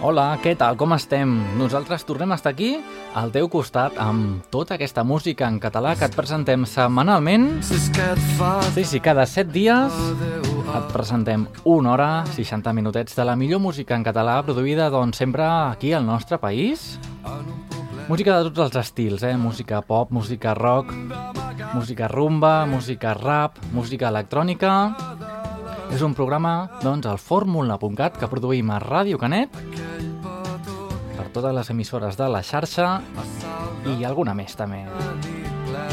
Hola, què tal? Com estem? Nosaltres tornem a estar aquí, al teu costat, amb tota aquesta música en català que et presentem setmanalment. Sí, sí, cada 7 dies et presentem una hora, 60 minutets de la millor música en català produïda, doncs, sempre aquí al nostre país. Música de tots els estils, eh? Música pop, música rock, música rumba, música rap, música electrònica... És un programa, doncs, al fórmula.cat que produïm a Ràdio Canet totes les emissores de la xarxa i alguna més, també.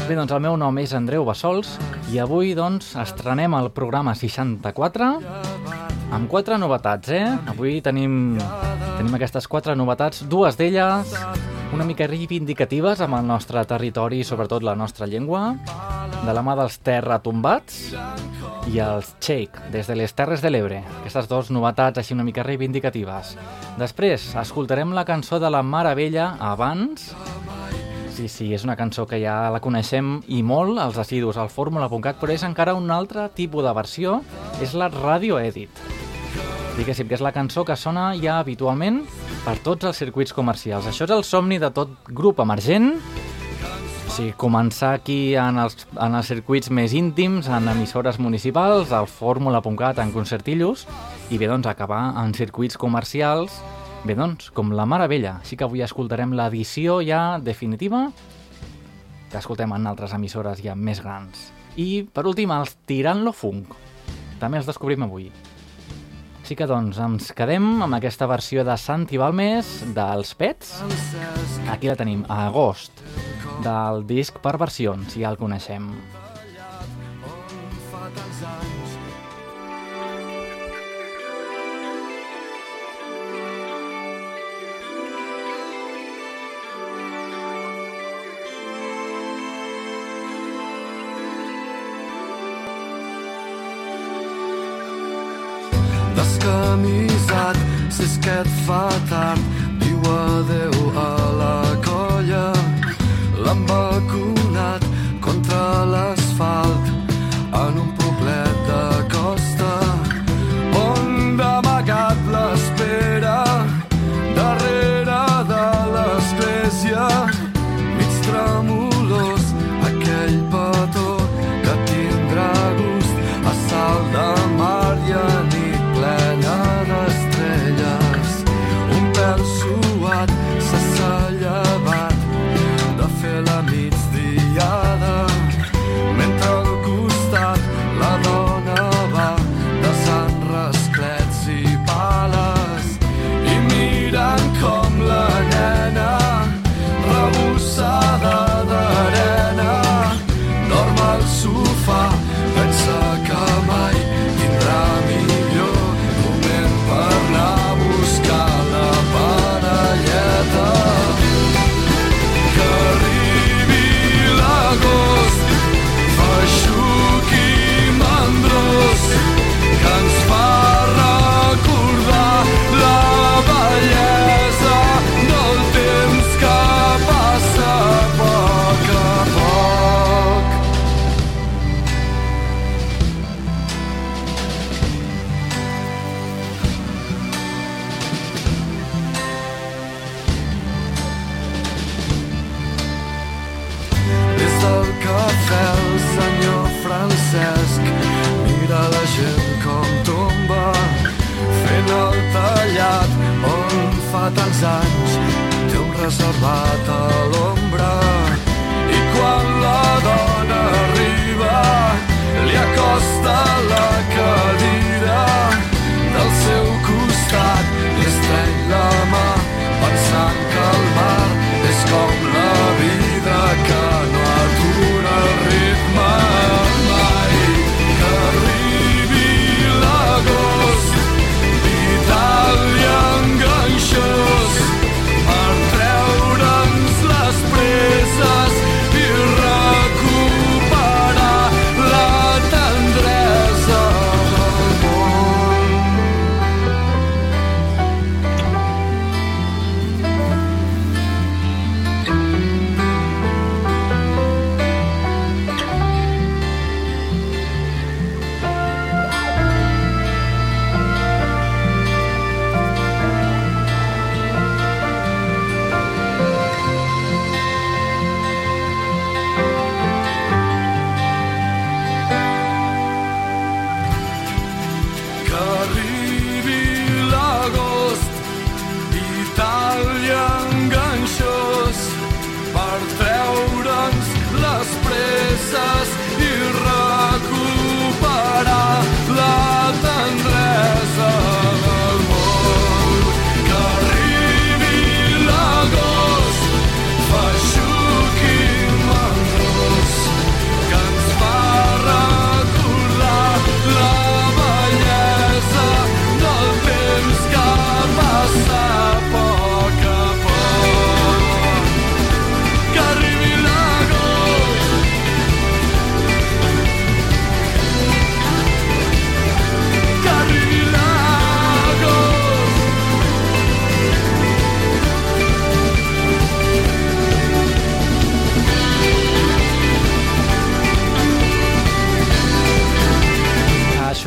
Bé, doncs el meu nom és Andreu Bassols i avui, doncs, estrenem el programa 64 amb quatre novetats, eh? Avui tenim, tenim aquestes quatre novetats, dues d'elles una mica reivindicatives amb el nostre territori i sobretot la nostra llengua, de la mà dels terratombats i els Shake, des de les Terres de l'Ebre. Aquestes dues novetats així una mica reivindicatives. Després, escoltarem la cançó de la Mare Vella abans. Sí, sí, és una cançó que ja la coneixem i molt, els assidus al fórmula.cat, però és encara un altre tipus de versió, és la Radio Edit. Diguéssim que és la cançó que sona ja habitualment per tots els circuits comercials. Això és el somni de tot grup emergent, sigui, començar aquí en els, en els circuits més íntims, en emissores municipals, al fórmula.cat, en concertillos, i bé, doncs, acabar en circuits comercials, bé, doncs, com la Meravella. Així que avui escoltarem l'edició ja definitiva, que escoltem en altres emissores ja més grans. I, per últim, els Tirant lo Funk. També els descobrim avui. Així que, doncs, ens quedem amb aquesta versió de Santi Balmes dels Pets. Aquí la tenim, a agost, del disc per versions, ja el coneixem. descamisat si és que et fa tard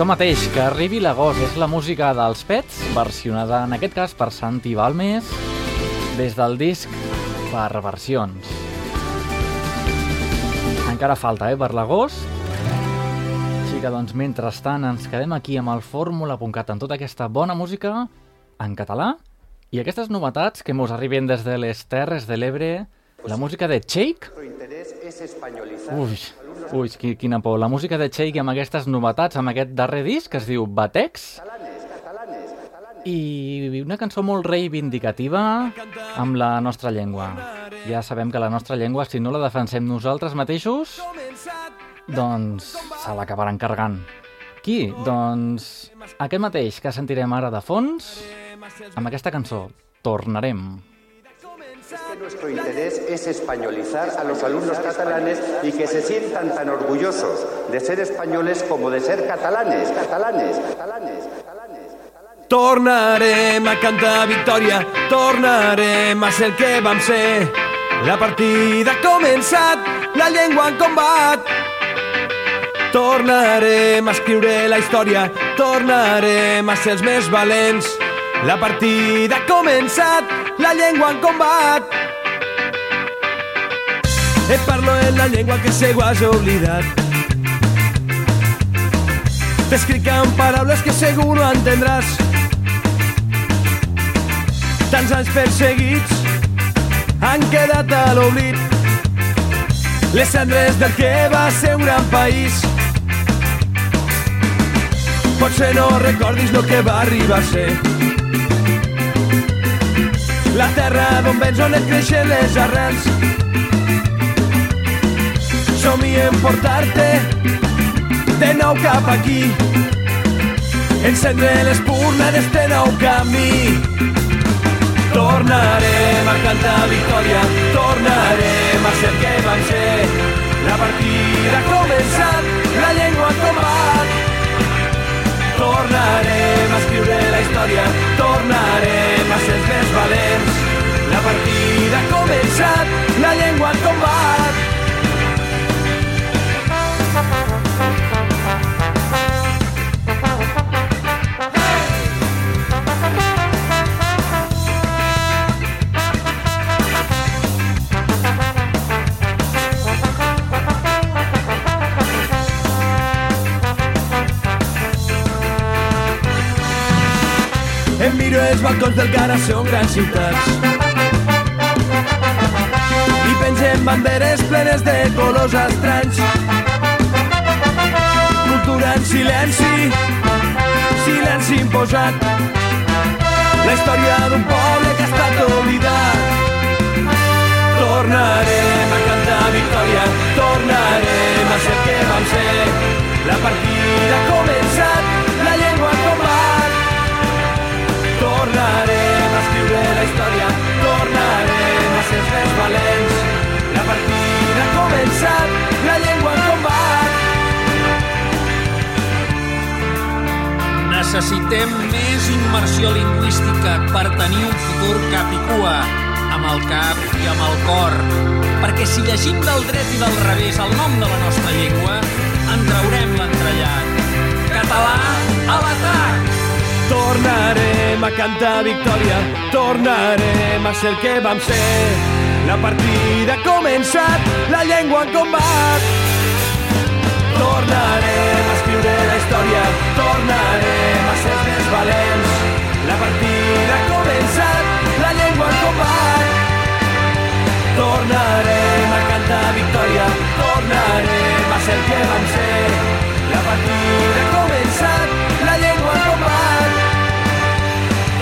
això mateix, que arribi l'agost. És la música dels Pets, versionada en aquest cas per Santi Balmes, des del disc per versions. Encara falta, eh, per l'agost. Així que, doncs, mentrestant, ens quedem aquí amb el fórmula.cat amb tota aquesta bona música en català i aquestes novetats que mos arriben des de les Terres de l'Ebre, la música de Shake... Ui, Ui, quina por. La música de Cheik amb aquestes novetats, amb aquest darrer disc que es diu Batex. I una cançó molt reivindicativa amb la nostra llengua. Ja sabem que la nostra llengua, si no la defensem nosaltres mateixos, doncs se l'acabaran carregant. Qui? Doncs aquest mateix que sentirem ara de fons amb aquesta cançó, Tornarem. Que nuestro interés es españolizar a los alumnos catalanes y que se sientan tan orgullosos de ser españoles como de ser catalanes, catalanes, catalanes, catalanes. Tornarem a cantar victòria, tornarem a ser el que vam ser. La partida ha començat, la llengua en combat. Tornarem a escriure la història, tornarem a ser els més valents. La partida ha començat, la llengua en combat. Et parlo en la llengua que segur has oblidat. T'escric amb paraules que segur no entendràs. Tants anys perseguits han quedat a l'oblit. Les cendres del que va ser un gran país. Potser no recordis el que va arribar a ser. La terra d'on vens on et creixen les arrels. Somiem portar-te de nou cap aquí. Encendre l'espurna d'este nou camí. Tornarem a cantar victòria Tornarem a ser que vam ser. La partida ha començat La llengua en combat Tornarem a escriure la història, tornarem a ser més valents. La partida ha començat, la llengua en combat. Miro els balcons del Cara, són grans ciutats. I pengem banderes plenes de colors estranys. Cultura en silenci, silenci imposat. La història d'un poble que ha estat oblidat. Tornarem a cantar victòria, tornarem a ser que vam ser. La partida ha començat, història, tornarem a ser més valents. La partida ha començat, la llengua en combat. Necessitem més immersió lingüística per tenir un futur cap i cua, amb el cap i amb el cor. Perquè si llegim del dret i del revés el nom de la nostra llengua, en traurem l'entrellat. Català a l'atac! Tornarem a cantar victòria, tornarem a ser el que vam ser. La partida ha començat, la llengua en combat. Tornarem a escriure la història, tornarem a ser més valents. La partida ha començat, la llengua en combat. Tornarem a cantar victòria, tornarem a ser el que vam ser. La partida ha començat,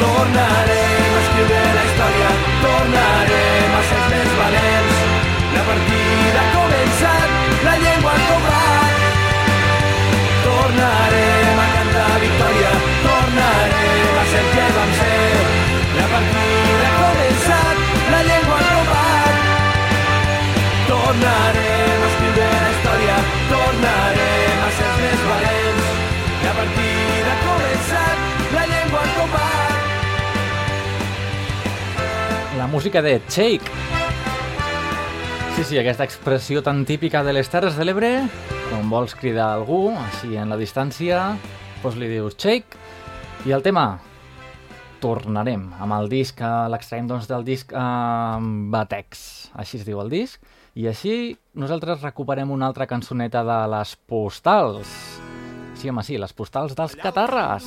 Tornarem a escriure la història, tornarem a ser més valents. La partida ha començat, la llengua en combat. Música de Shake. Sí, sí, aquesta expressió tan típica de les Terres de l'Ebre, quan vols cridar algú, així en la distància, doncs li dius shake i el tema tornarem amb el disc, eh, l'extraiem doncs, del disc eh, Batex, així es diu el disc, i així nosaltres recuperem una altra cançoneta de les postals. Sí, home, sí, les postals dels Catarres.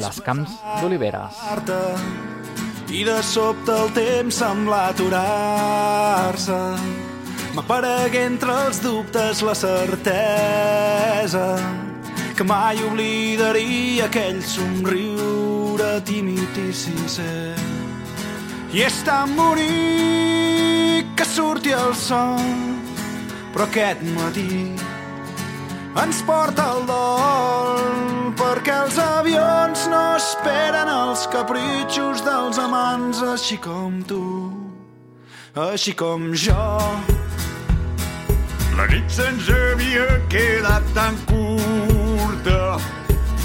Les camps d'oliveres. I de sobte el temps sembla aturar-se. M'aparegué entre els dubtes la certesa que mai oblidaria aquell somriure tímid i sincer. I és tan bonic que surti el sol, però aquest matí ens porta el dol perquè els avions no esperen els capritxos dels amants així com tu, així com jo. La nit se'ns havia quedat tan curta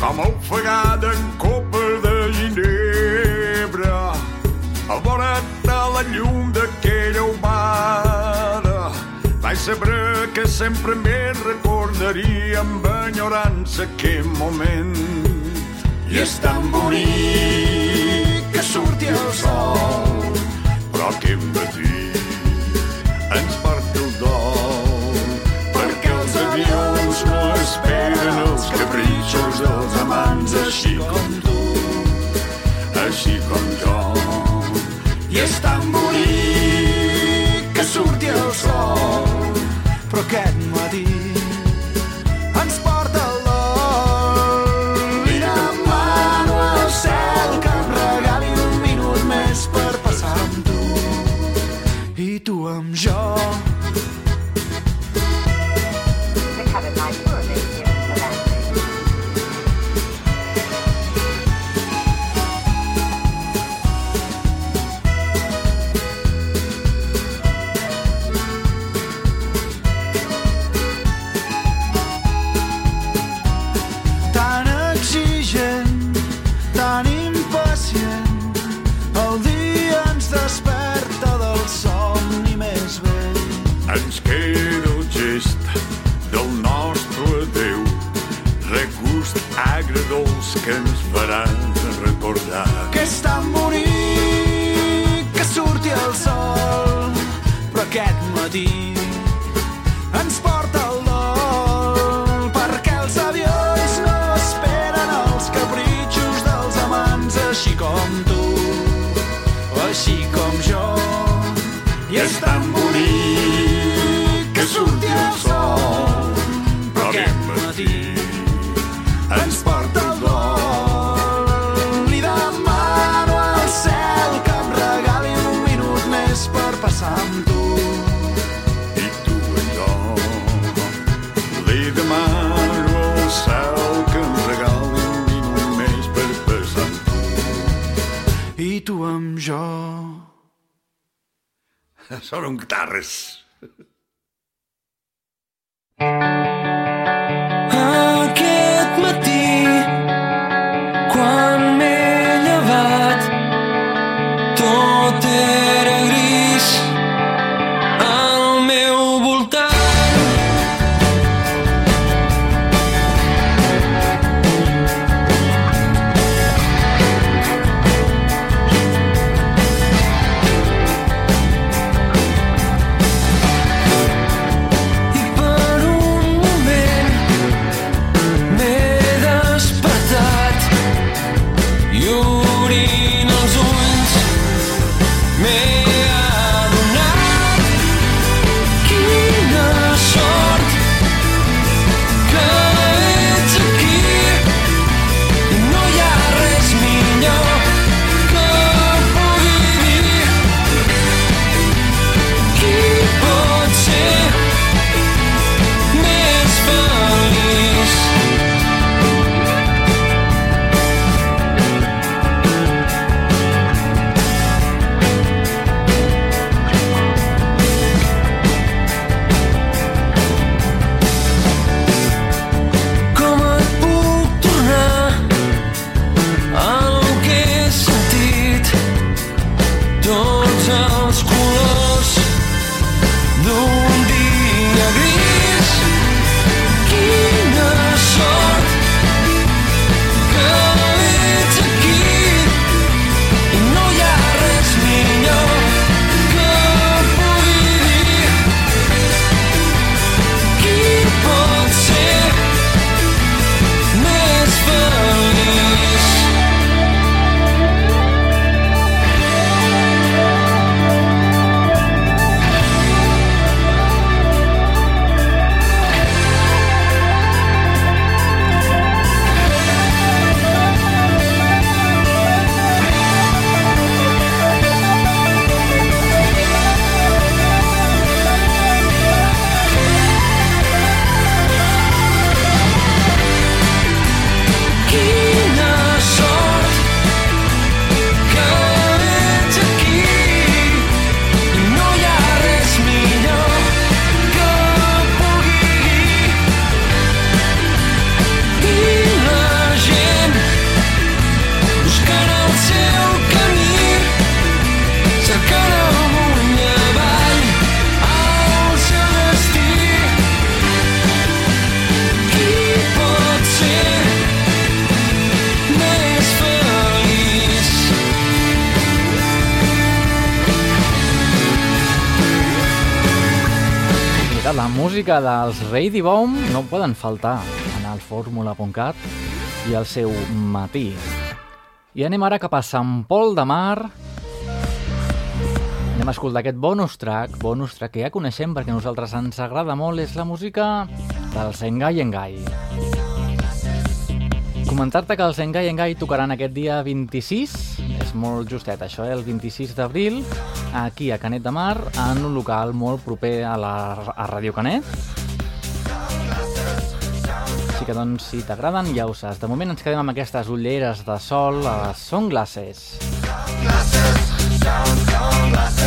com ofegada en copa de ginebra a vora de la llum humada vaig saber que sempre me recordaria amb enyorança aquell moment. I és tan bonic que surti el sol però aquest matí ens porta el dol perquè els avions no esperen els capritxos dels amants així com tu així com són un guitarres dels Ready Bomb no poden faltar en el fórmula.cat i el seu matí. I anem ara cap a Sant Pol de Mar. Anem a escoltar aquest bonus track, bonus track que ja coneixem perquè nosaltres ens agrada molt, és la música del Sengai Engai. Comentar-te que els Engai Engai tocaran aquest dia 26, és molt justet això, eh? el 26 d'abril, aquí a Canet de Mar, en un local molt proper a la a Radio Canet. Que doncs, si t'agraden, ja ho saps. De moment ens quedem amb aquestes ulleres de sol, les sunglasses. Obro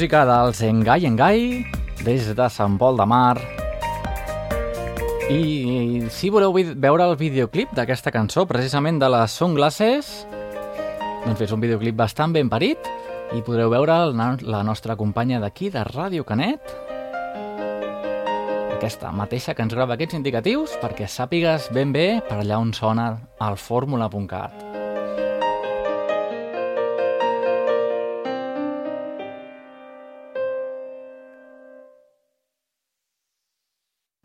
música dels Engai Engai, des de Sant Pol de Mar. I si voleu veure el videoclip d'aquesta cançó, precisament de les Sunglasses, doncs és un videoclip bastant ben parit i podreu veure la nostra companya d'aquí, de Ràdio Canet, aquesta mateixa que ens grava aquests indicatius perquè sàpigues ben bé per allà on sona el fórmula.cat.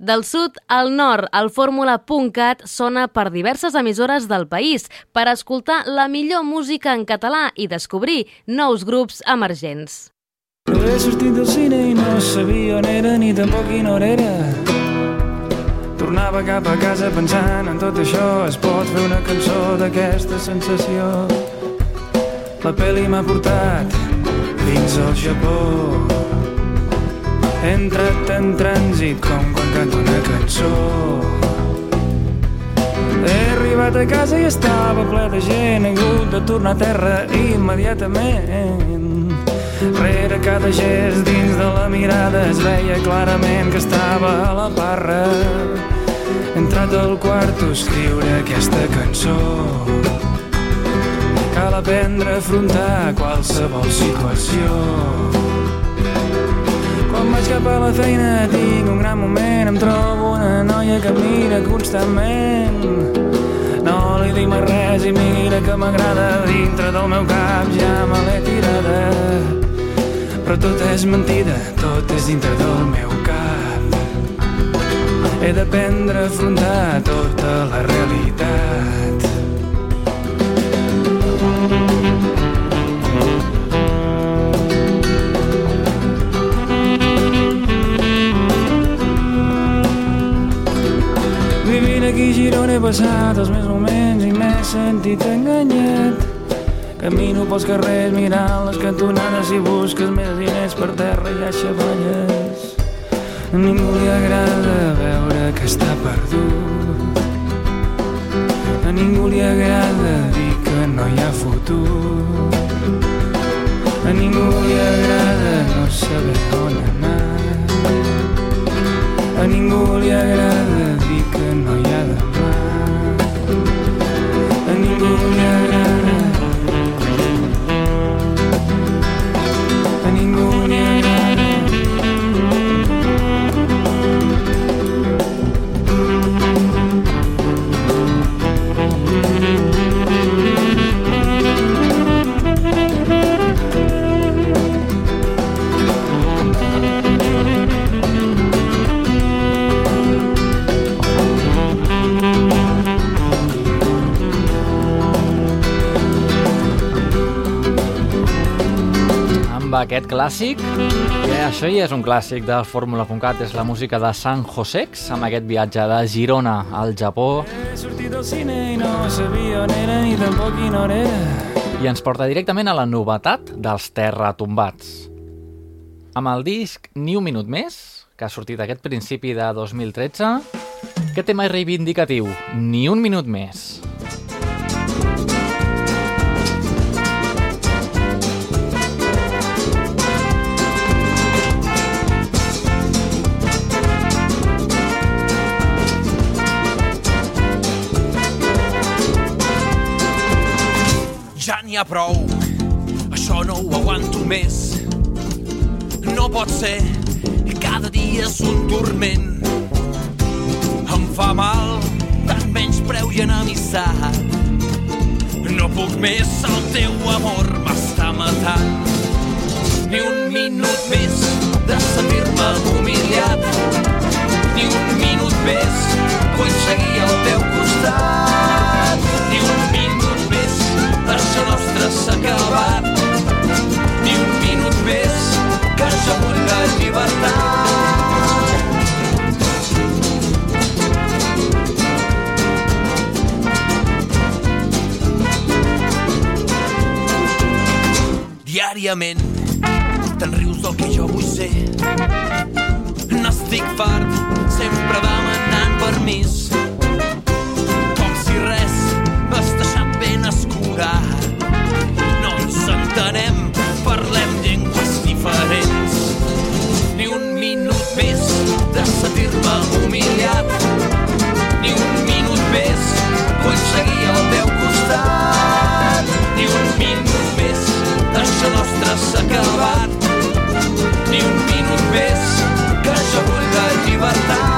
Del sud al nord, el fórmula.cat sona per diverses emissores del país per escoltar la millor música en català i descobrir nous grups emergents. Però he sortit del cine i no sabia on era ni tampoc quina hora era. Tornava cap a casa pensant en tot això, es pot fer una cançó d'aquesta sensació. La pel·li m'ha portat fins al Japó. Entrat en trànsit com quan canto una cançó. He arribat a casa i estava ple de gent, he hagut de tornar a terra immediatament. Rere cada gest dins de la mirada es veia clarament que estava a la barra. He entrat al quarto a escriure aquesta cançó. Cal aprendre a afrontar qualsevol situació. Vaig cap a la feina tinc un gran moment, em trobo una noia que mira constantment. No li dic mai res i mira que m'agrada dintre del meu cap, ja me l'he tirada. Però tot és mentida, tot és dintre del meu cap. He d'aprendre a afrontar tota la realitat. A Girona he passat els meus moments i m'he sentit enganyat. Camino pels carrers mirant les cantonades i busques més diners per terra i aixavalles. A ningú li agrada veure que està perdut. A ningú li agrada dir que no hi ha futur. A ningú li agrada no saber on anar. A ningú li agrada dir que no hi ha A aquest clàssic, que això ja és un clàssic del Fórmula.cat, és la música de San Josex, amb aquest viatge de Girona al Japó, He cine i no sabia on era ni tampoc quina hora era. i ens porta directament a la novetat dels Terratombats. Amb el disc Ni un minut més, que ha sortit aquest principi de 2013, què tema reivindicatiu? Ni un minut més. N'hi ha prou, això no ho aguanto més. No pot ser, cada dia és un turment. Em fa mal, tant menys preu i enemissat. No puc més, el teu amor m'està matant. Ni un minut més de sentir-me humiliat. Ni un minut més, vull seguir al teu costat. Això nostre s'ha acabat. Ni un minut més, que vull la llibertat. Diàriament te'n rius del que jo vull ser. N'estic fart, sempre demanant permís. Com si res m'has deixat ben escurat. sentir-me humiliat. Ni un minut més vull seguir al teu costat. Ni un minut més això nostre s'ha acabat. Ni un minut més que jo vull la llibertat.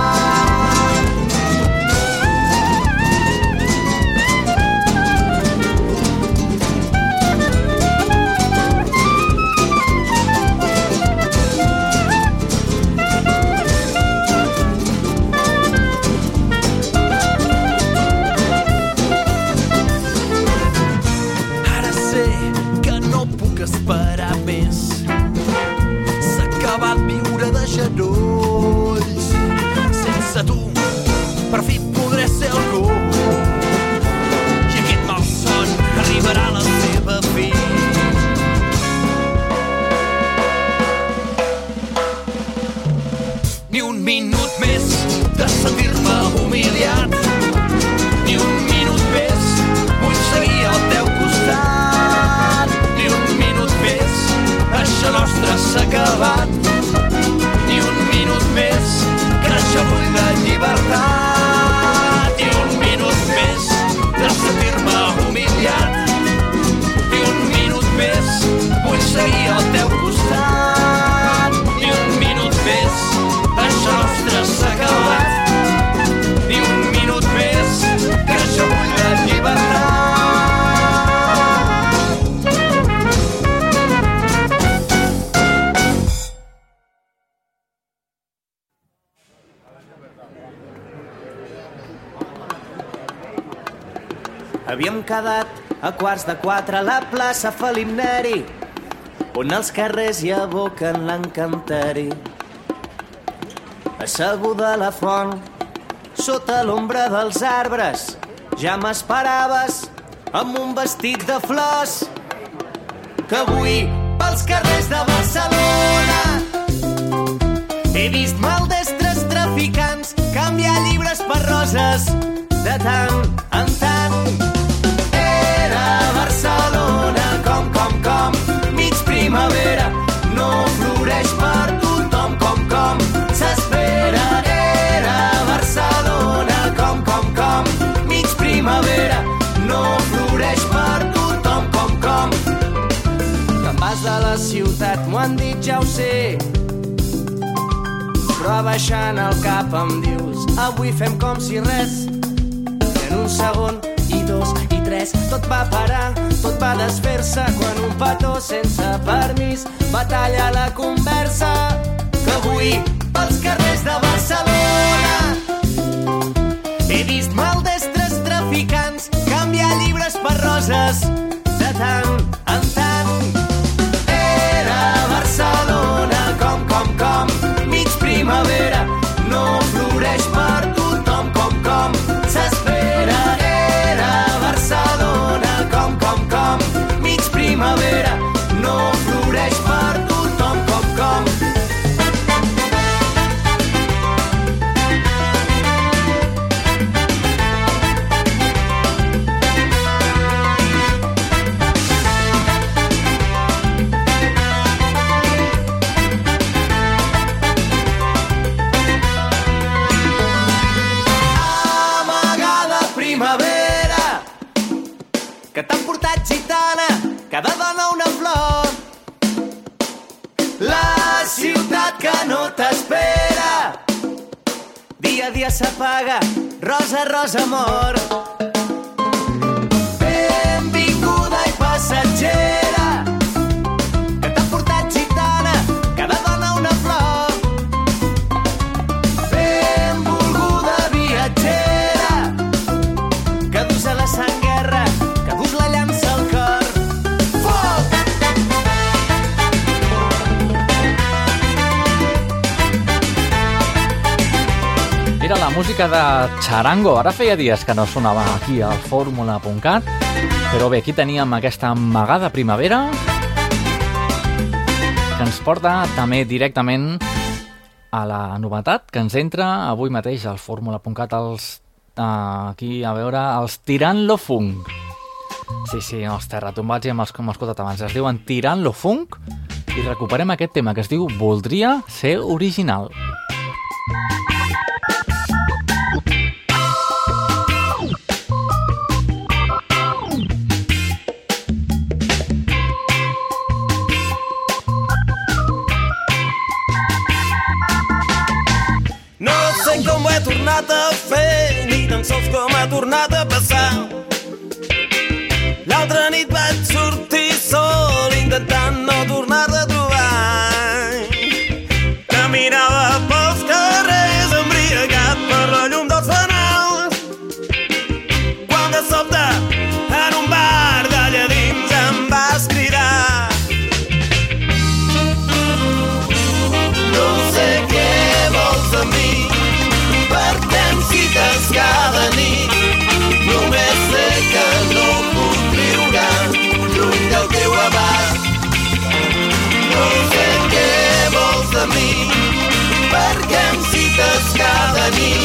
ser algú i aquest malson arribarà a la seva fi. Ni un minut més de sentir-me humiliat. Ni un minut més vull seguir al teu costat. Ni un minut més això nostre s'ha acabat. Ni un minut més creix avui de llibertat. seguir al teu costat. Ni un minut més, això nostre s'ha acabat. Ni un minut més, que això vull la llibertat. Havíem quedat a quarts de quatre a la plaça Felip Neri on els carrers hi aboquen l'encanteri. Asseguda a la font, sota l'ombra dels arbres, ja m'esperaves amb un vestit de flors que avui pels carrers de Barcelona he vist maldestres traficants canviar llibres per roses de tant en tant. Ciutat, m'ho han dit, ja ho sé, però baixant el cap em dius avui fem com si res i en un segon i dos i tres tot va parar, tot va desfer-se quan un petó sense permís va tallar la conversa. Que avui pels carrers de Barcelona he vist maldestres traficants canviar llibres per roses de tant dia s'apaga. Rosa, rosa, amor. Benvinguda i passatgera la música de Charango. Ara feia dies que no sonava aquí al fórmula.cat. Però bé, aquí teníem aquesta amagada primavera que ens porta també directament a la novetat que ens entra avui mateix al fórmula.cat els, uh, aquí a veure els Tirant lo Funk. Sí, sí, els terratombats ja hem hem escoltat abans. Es diuen Tirant lo Funk i recuperem aquest tema que es diu Voldria ser original. No tornat a fer, ni tan sols com ha tornat a passar. escada minha.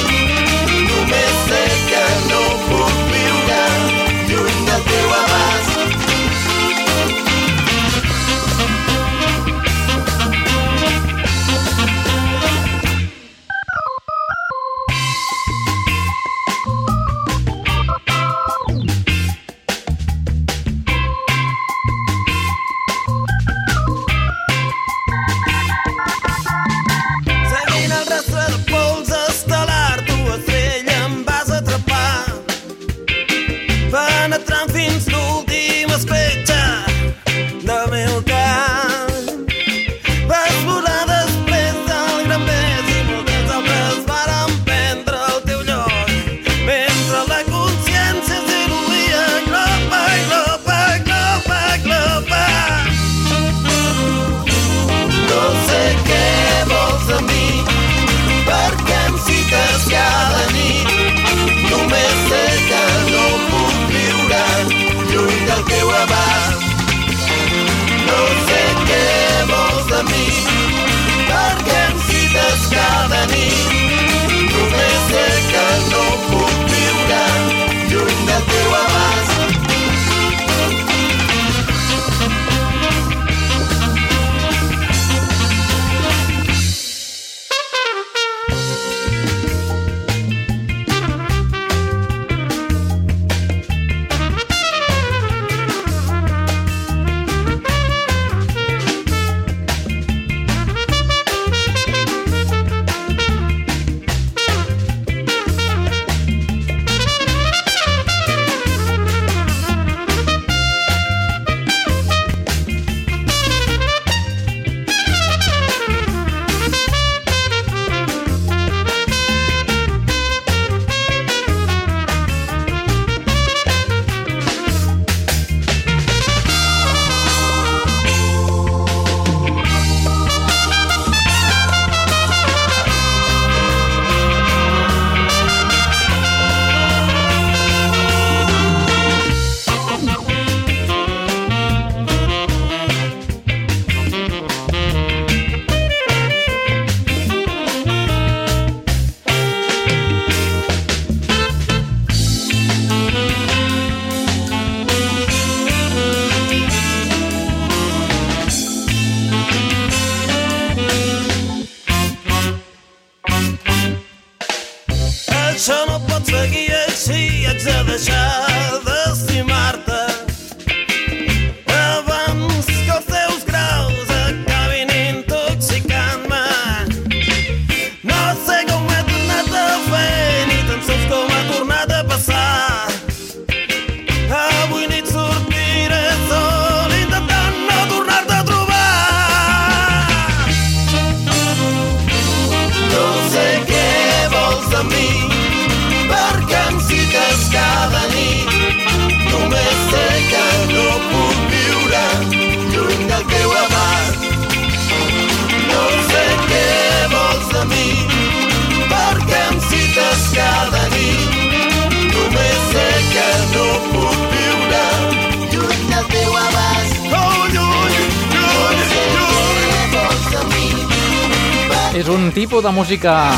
Música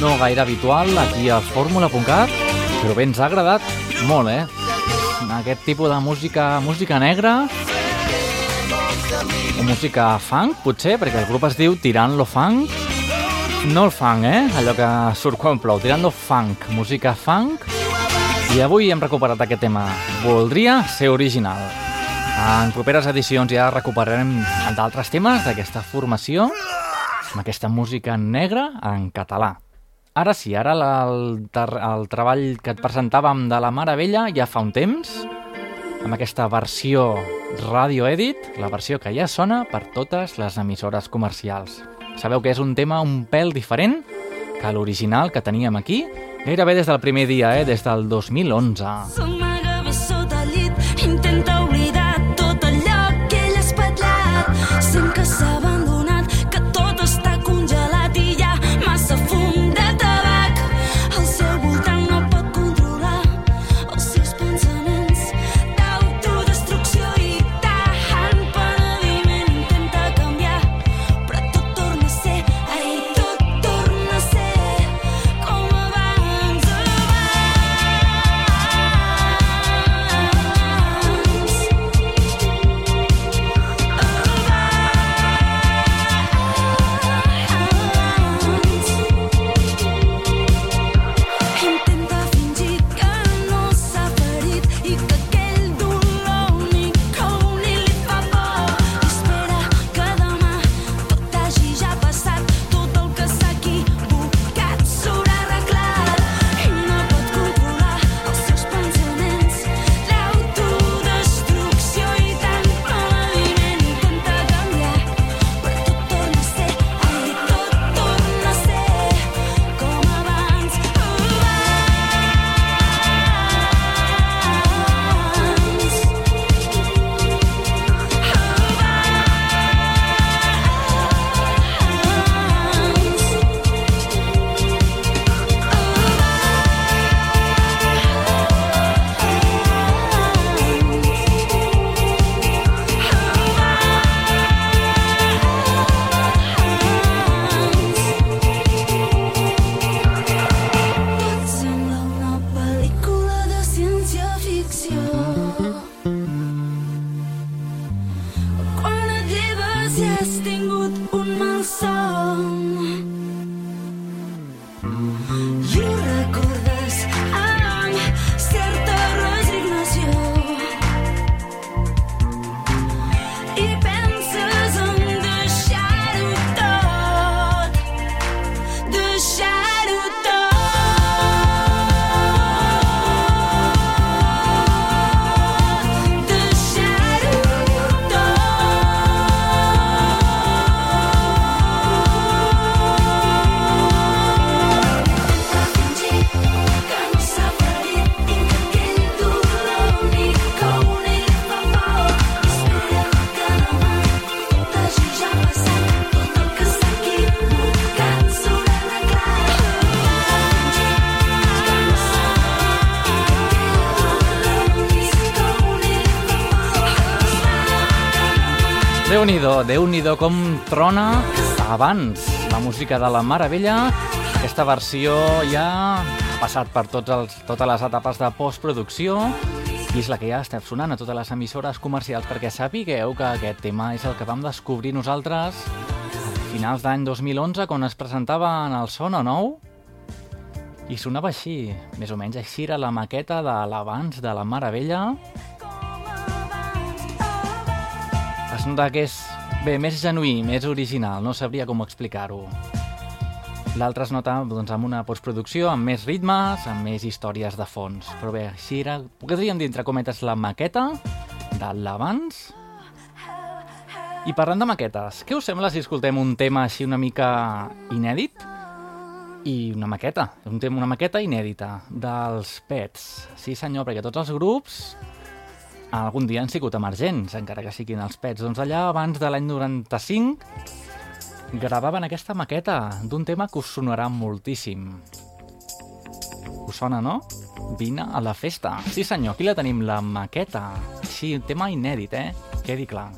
no gaire habitual aquí al fórmula.cat, però bé, ens ha agradat molt, eh? Aquest tipus de música, música negra, o música funk, potser, perquè el grup es diu Tirant lo Funk. No el funk, eh? Allò que surt quan plou. Tirant lo funk, música funk. I avui hem recuperat aquest tema. Voldria ser original. En properes edicions ja recuperarem d'altres temes d'aquesta formació amb aquesta música negra en català. Ara sí, ara el, el treball que et presentàvem de la Mare Vella ja fa un temps, amb aquesta versió Radio Edit, la versió que ja sona per totes les emissores comercials. Sabeu que és un tema un pèl diferent que l'original que teníem aquí, gairebé des del primer dia, eh? des del 2011. S'amaga Déu-n'hi-do, déu nhi com trona abans la música de la Meravella. Aquesta versió ja ha passat per tots els, totes les etapes de postproducció i és la que ja està sonant a totes les emissores comercials perquè sapigueu que aquest tema és el que vam descobrir nosaltres a finals d'any 2011 quan es presentava en el Sona Nou i sonava així, més o menys així era la maqueta de l'abans de la Meravella es nota que és, bé, més genuí, més original, no sabria com explicar-ho. L'altre es nota doncs, amb una postproducció, amb més ritmes, amb més històries de fons. Però bé, així era, podríem dir entre cometes la maqueta de l'abans. I parlant de maquetes, què us sembla si escoltem un tema així una mica inèdit? I una maqueta, un tema, una maqueta inèdita dels Pets. Sí senyor, perquè tots els grups algun dia han sigut emergents, encara que siguin els pets. Doncs allà, abans de l'any 95, gravaven aquesta maqueta d'un tema que us sonarà moltíssim. Us sona, no? Vine a la festa. Sí senyor, aquí la tenim, la maqueta. Sí, un tema inèdit, eh? Quedi clar.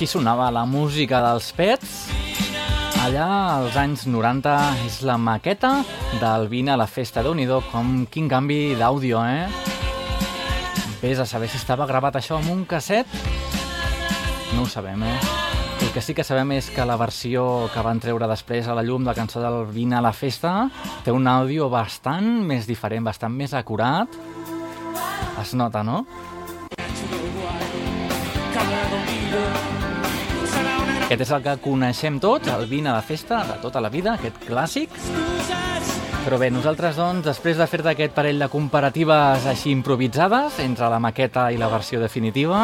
Així sonava la música dels Pets. Allà, als anys 90, és la maqueta del Vine a la festa. nhi com quin canvi d'àudio, eh? Vés a saber si estava gravat això amb un casset. No ho sabem, eh? El que sí que sabem és que la versió que van treure després a la llum de la cançó del Vine a la festa té un àudio bastant més diferent, bastant més acurat. Es nota, no? Aquest és el que coneixem tots, el Vine a la festa de tota la vida, aquest clàssic. Però bé, nosaltres, doncs, després de fer d'aquest parell de comparatives així improvisades entre la maqueta i la versió definitiva,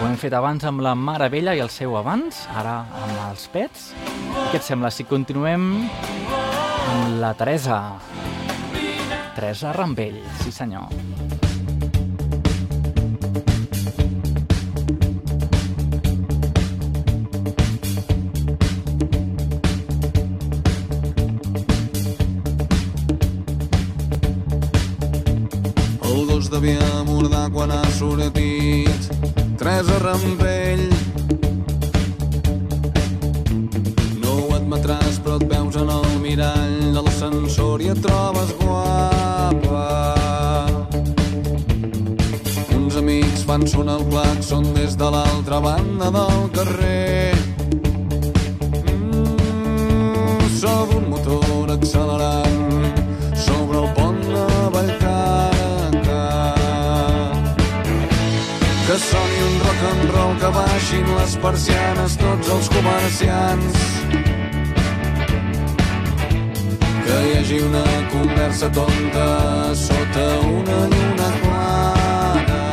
ho hem fet abans amb la Mare Vella i el seu abans, ara amb els pets. Què et sembla si continuem amb la Teresa? Teresa Rambell, sí senyor. Devia mordar quan ha sortit. Teresa Rampell. No ho admetràs però et veus en el mirall de l'ascensor i et trobes guapa. Uns amics fan sonar el claxon des de l'altra banda del carrer. Mm, sobre un motor accelerant baixin les persianes tots els comerciants. Que hi hagi una conversa tonta sota una lluna clara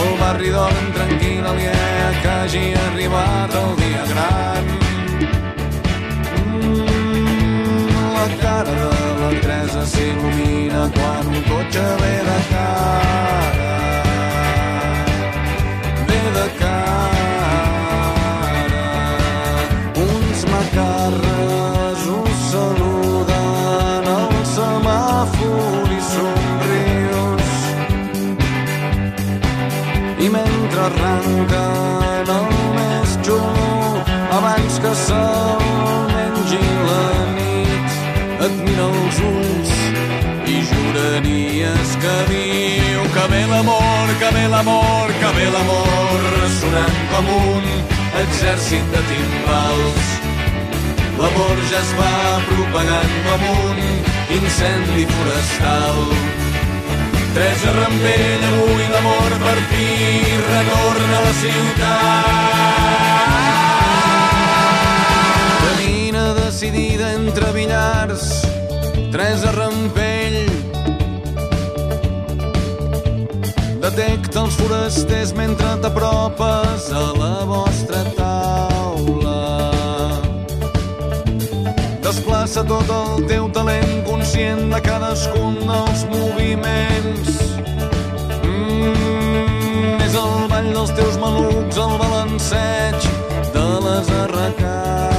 el barri dorm tranquil aliè que hagi arribat el dia gran. La cara de la Teresa s'il·lumina quan un cotxe ve de cara. Que se'l mengi la nit et mira els ulls i juraries que diu que ve l'amor, que ve l'amor, que ve l'amor sonant com un exèrcit de timbals l'amor ja es va propagant com un incendi forestal Teresa Rampell, avui l'amor per fi retorna a la ciutat. Decidida entre billars, Teresa Rampell. Detecta els forasters mentre t'apropes a la vostra taula. Desplaça tot el teu talent conscient de cadascun dels moviments. Mm, és el ball dels teus malucs, el balanceig de les arracades.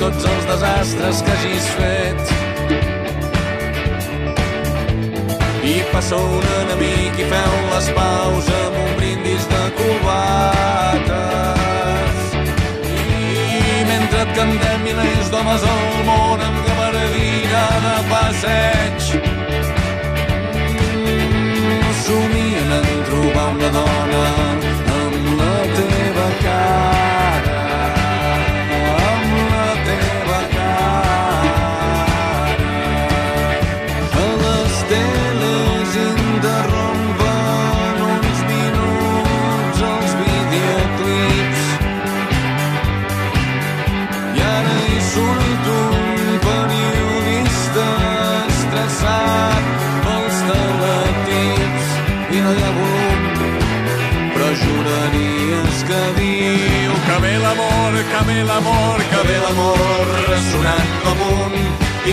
Tots els desastres que hagis fet. I passa un enemic i feu les paus amb un brindis de cubates. I mentre et cantem milers d'homes al món amb gabardina de passeig, mm, somien en trobar una dona ve l'amor, que ve l'amor, que ve l'amor ressonant com un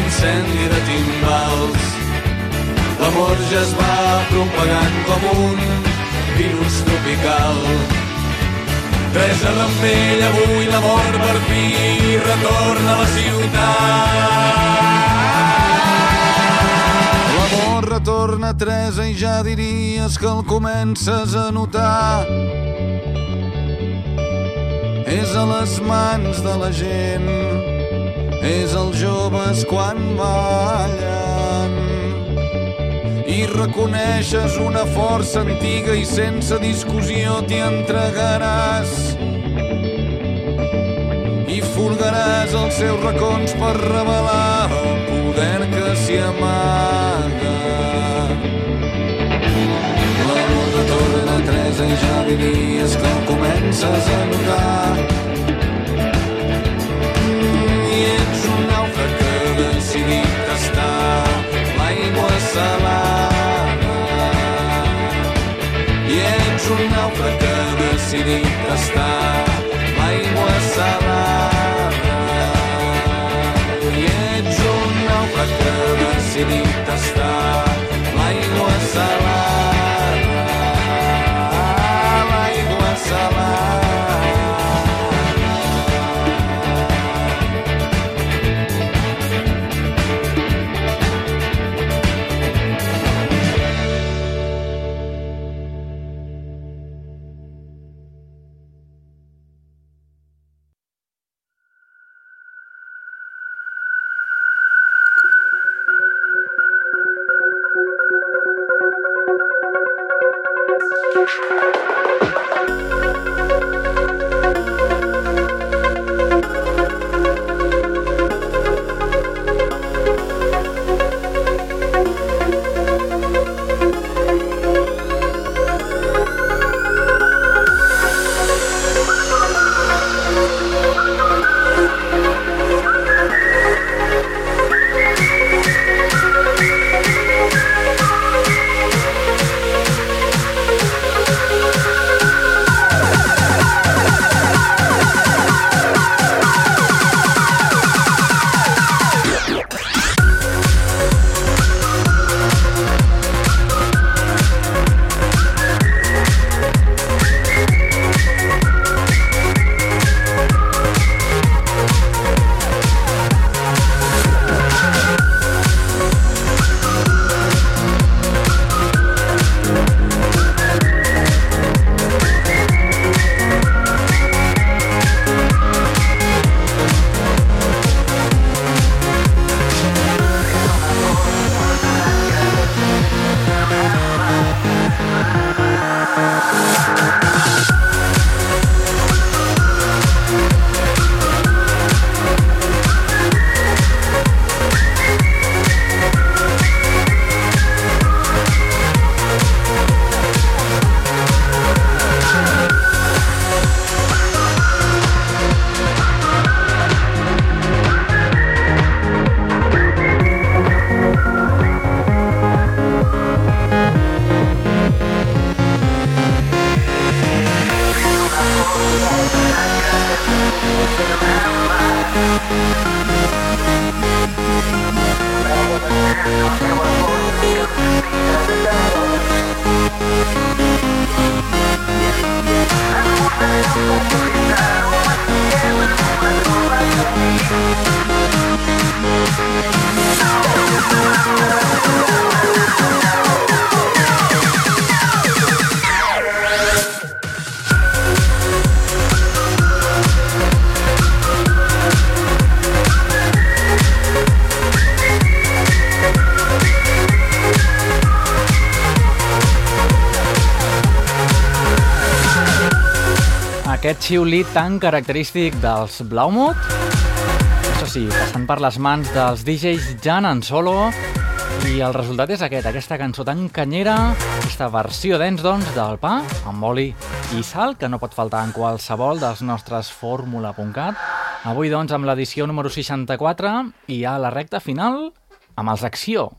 incendi de timbals L'amor ja es va propagant com un virus tropical. Teresa Rampell, avui l'amor per fi retorna a la ciutat. L'amor torna Teresa i ja diries que el comences a notar. És a les mans de la gent, és els joves quan ballen. I reconeixes una força antiga i sense discussió t'hi entregaràs i folgaràs els seus racons per revelar el poder que s'hi amaga. Ja diries que el comences a notar. I ets un nàufrag que ha decidit estar l'aigua salada. I ets un nàufrag que ha decidit estar Xiulit tan característic dels Blaumut, això sí, passant per les mans dels DJs Jan en solo, i el resultat és aquest, aquesta cançó tan canyera, aquesta versió dents, doncs, del pa amb oli i sal, que no pot faltar en qualsevol dels nostres fórmula.cat. Avui, doncs, amb l'edició número 64 i a la recta final amb els Acció.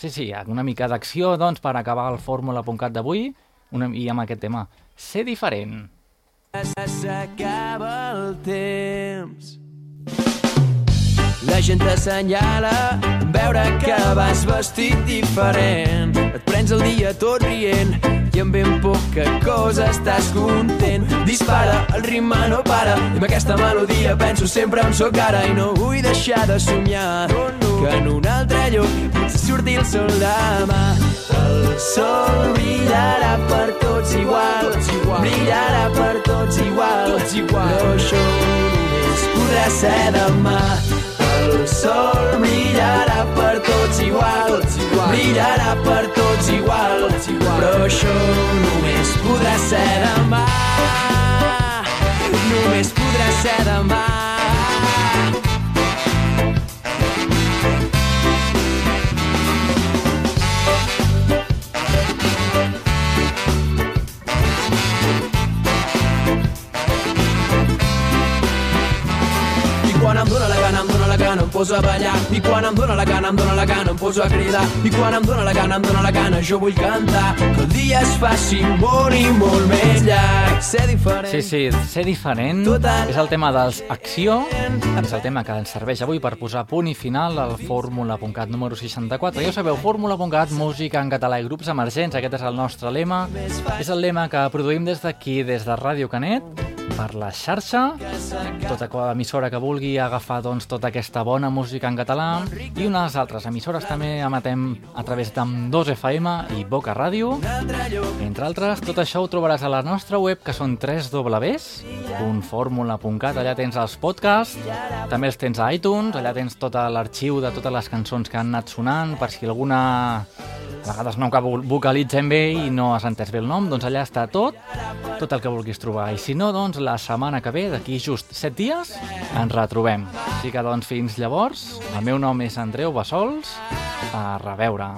Sí, sí, una mica d'acció, doncs, per acabar el fórmula.cat d'avui i amb aquest tema. Ser diferent. S'acaba el temps. La gent t'assenyala en veure que vas vestit diferent. Et prens el dia tot rient i amb ben poca cosa estàs content. Dispara, el ritme no para i amb aquesta melodia penso sempre on sóc ara i no vull deixar de somiar que en un altre lloc potser surti el sol demà. El sol igual, però això només podrà ser demà. El sol brillarà per tots igual, brillarà per tots igual, però això només podrà ser demà. Només podrà ser demà. Gana, em poso a ballar. I quan em dóna la gana, em dóna la gana, em poso a cridar. I quan em dóna la gana, em dóna la gana, jo vull cantar. Que el dia es faci molt i molt més llarg. Ser diferent. Sí, sí, ser diferent és el tema dels Acció, és el tema que ens serveix avui per posar punt i final al Fórmula.cat número 64. Ja ho sabeu, Fórmula.cat, música en català i grups emergents, aquest és el nostre lema. És el lema que produïm des d'aquí, des de Ràdio Canet, per la xarxa, tota emissora que vulgui agafar doncs, tota aquesta bona música en català i unes altres emissores també emetem a través d'Am2 FM i Boca Ràdio. Entre altres, tot això ho trobaràs a la nostra web, que són www.formula.cat. Allà tens els podcasts, també els tens a iTunes, allà tens tot l'arxiu de totes les cançons que han anat sonant, per si alguna a vegades no acabo vocalitzem bé i no has entès bé el nom, doncs allà està tot, tot el que vulguis trobar. I si no, doncs la setmana que ve, d'aquí just 7 dies, ens retrobem. Així que doncs fins llavors, el meu nom és Andreu Bassols, a reveure.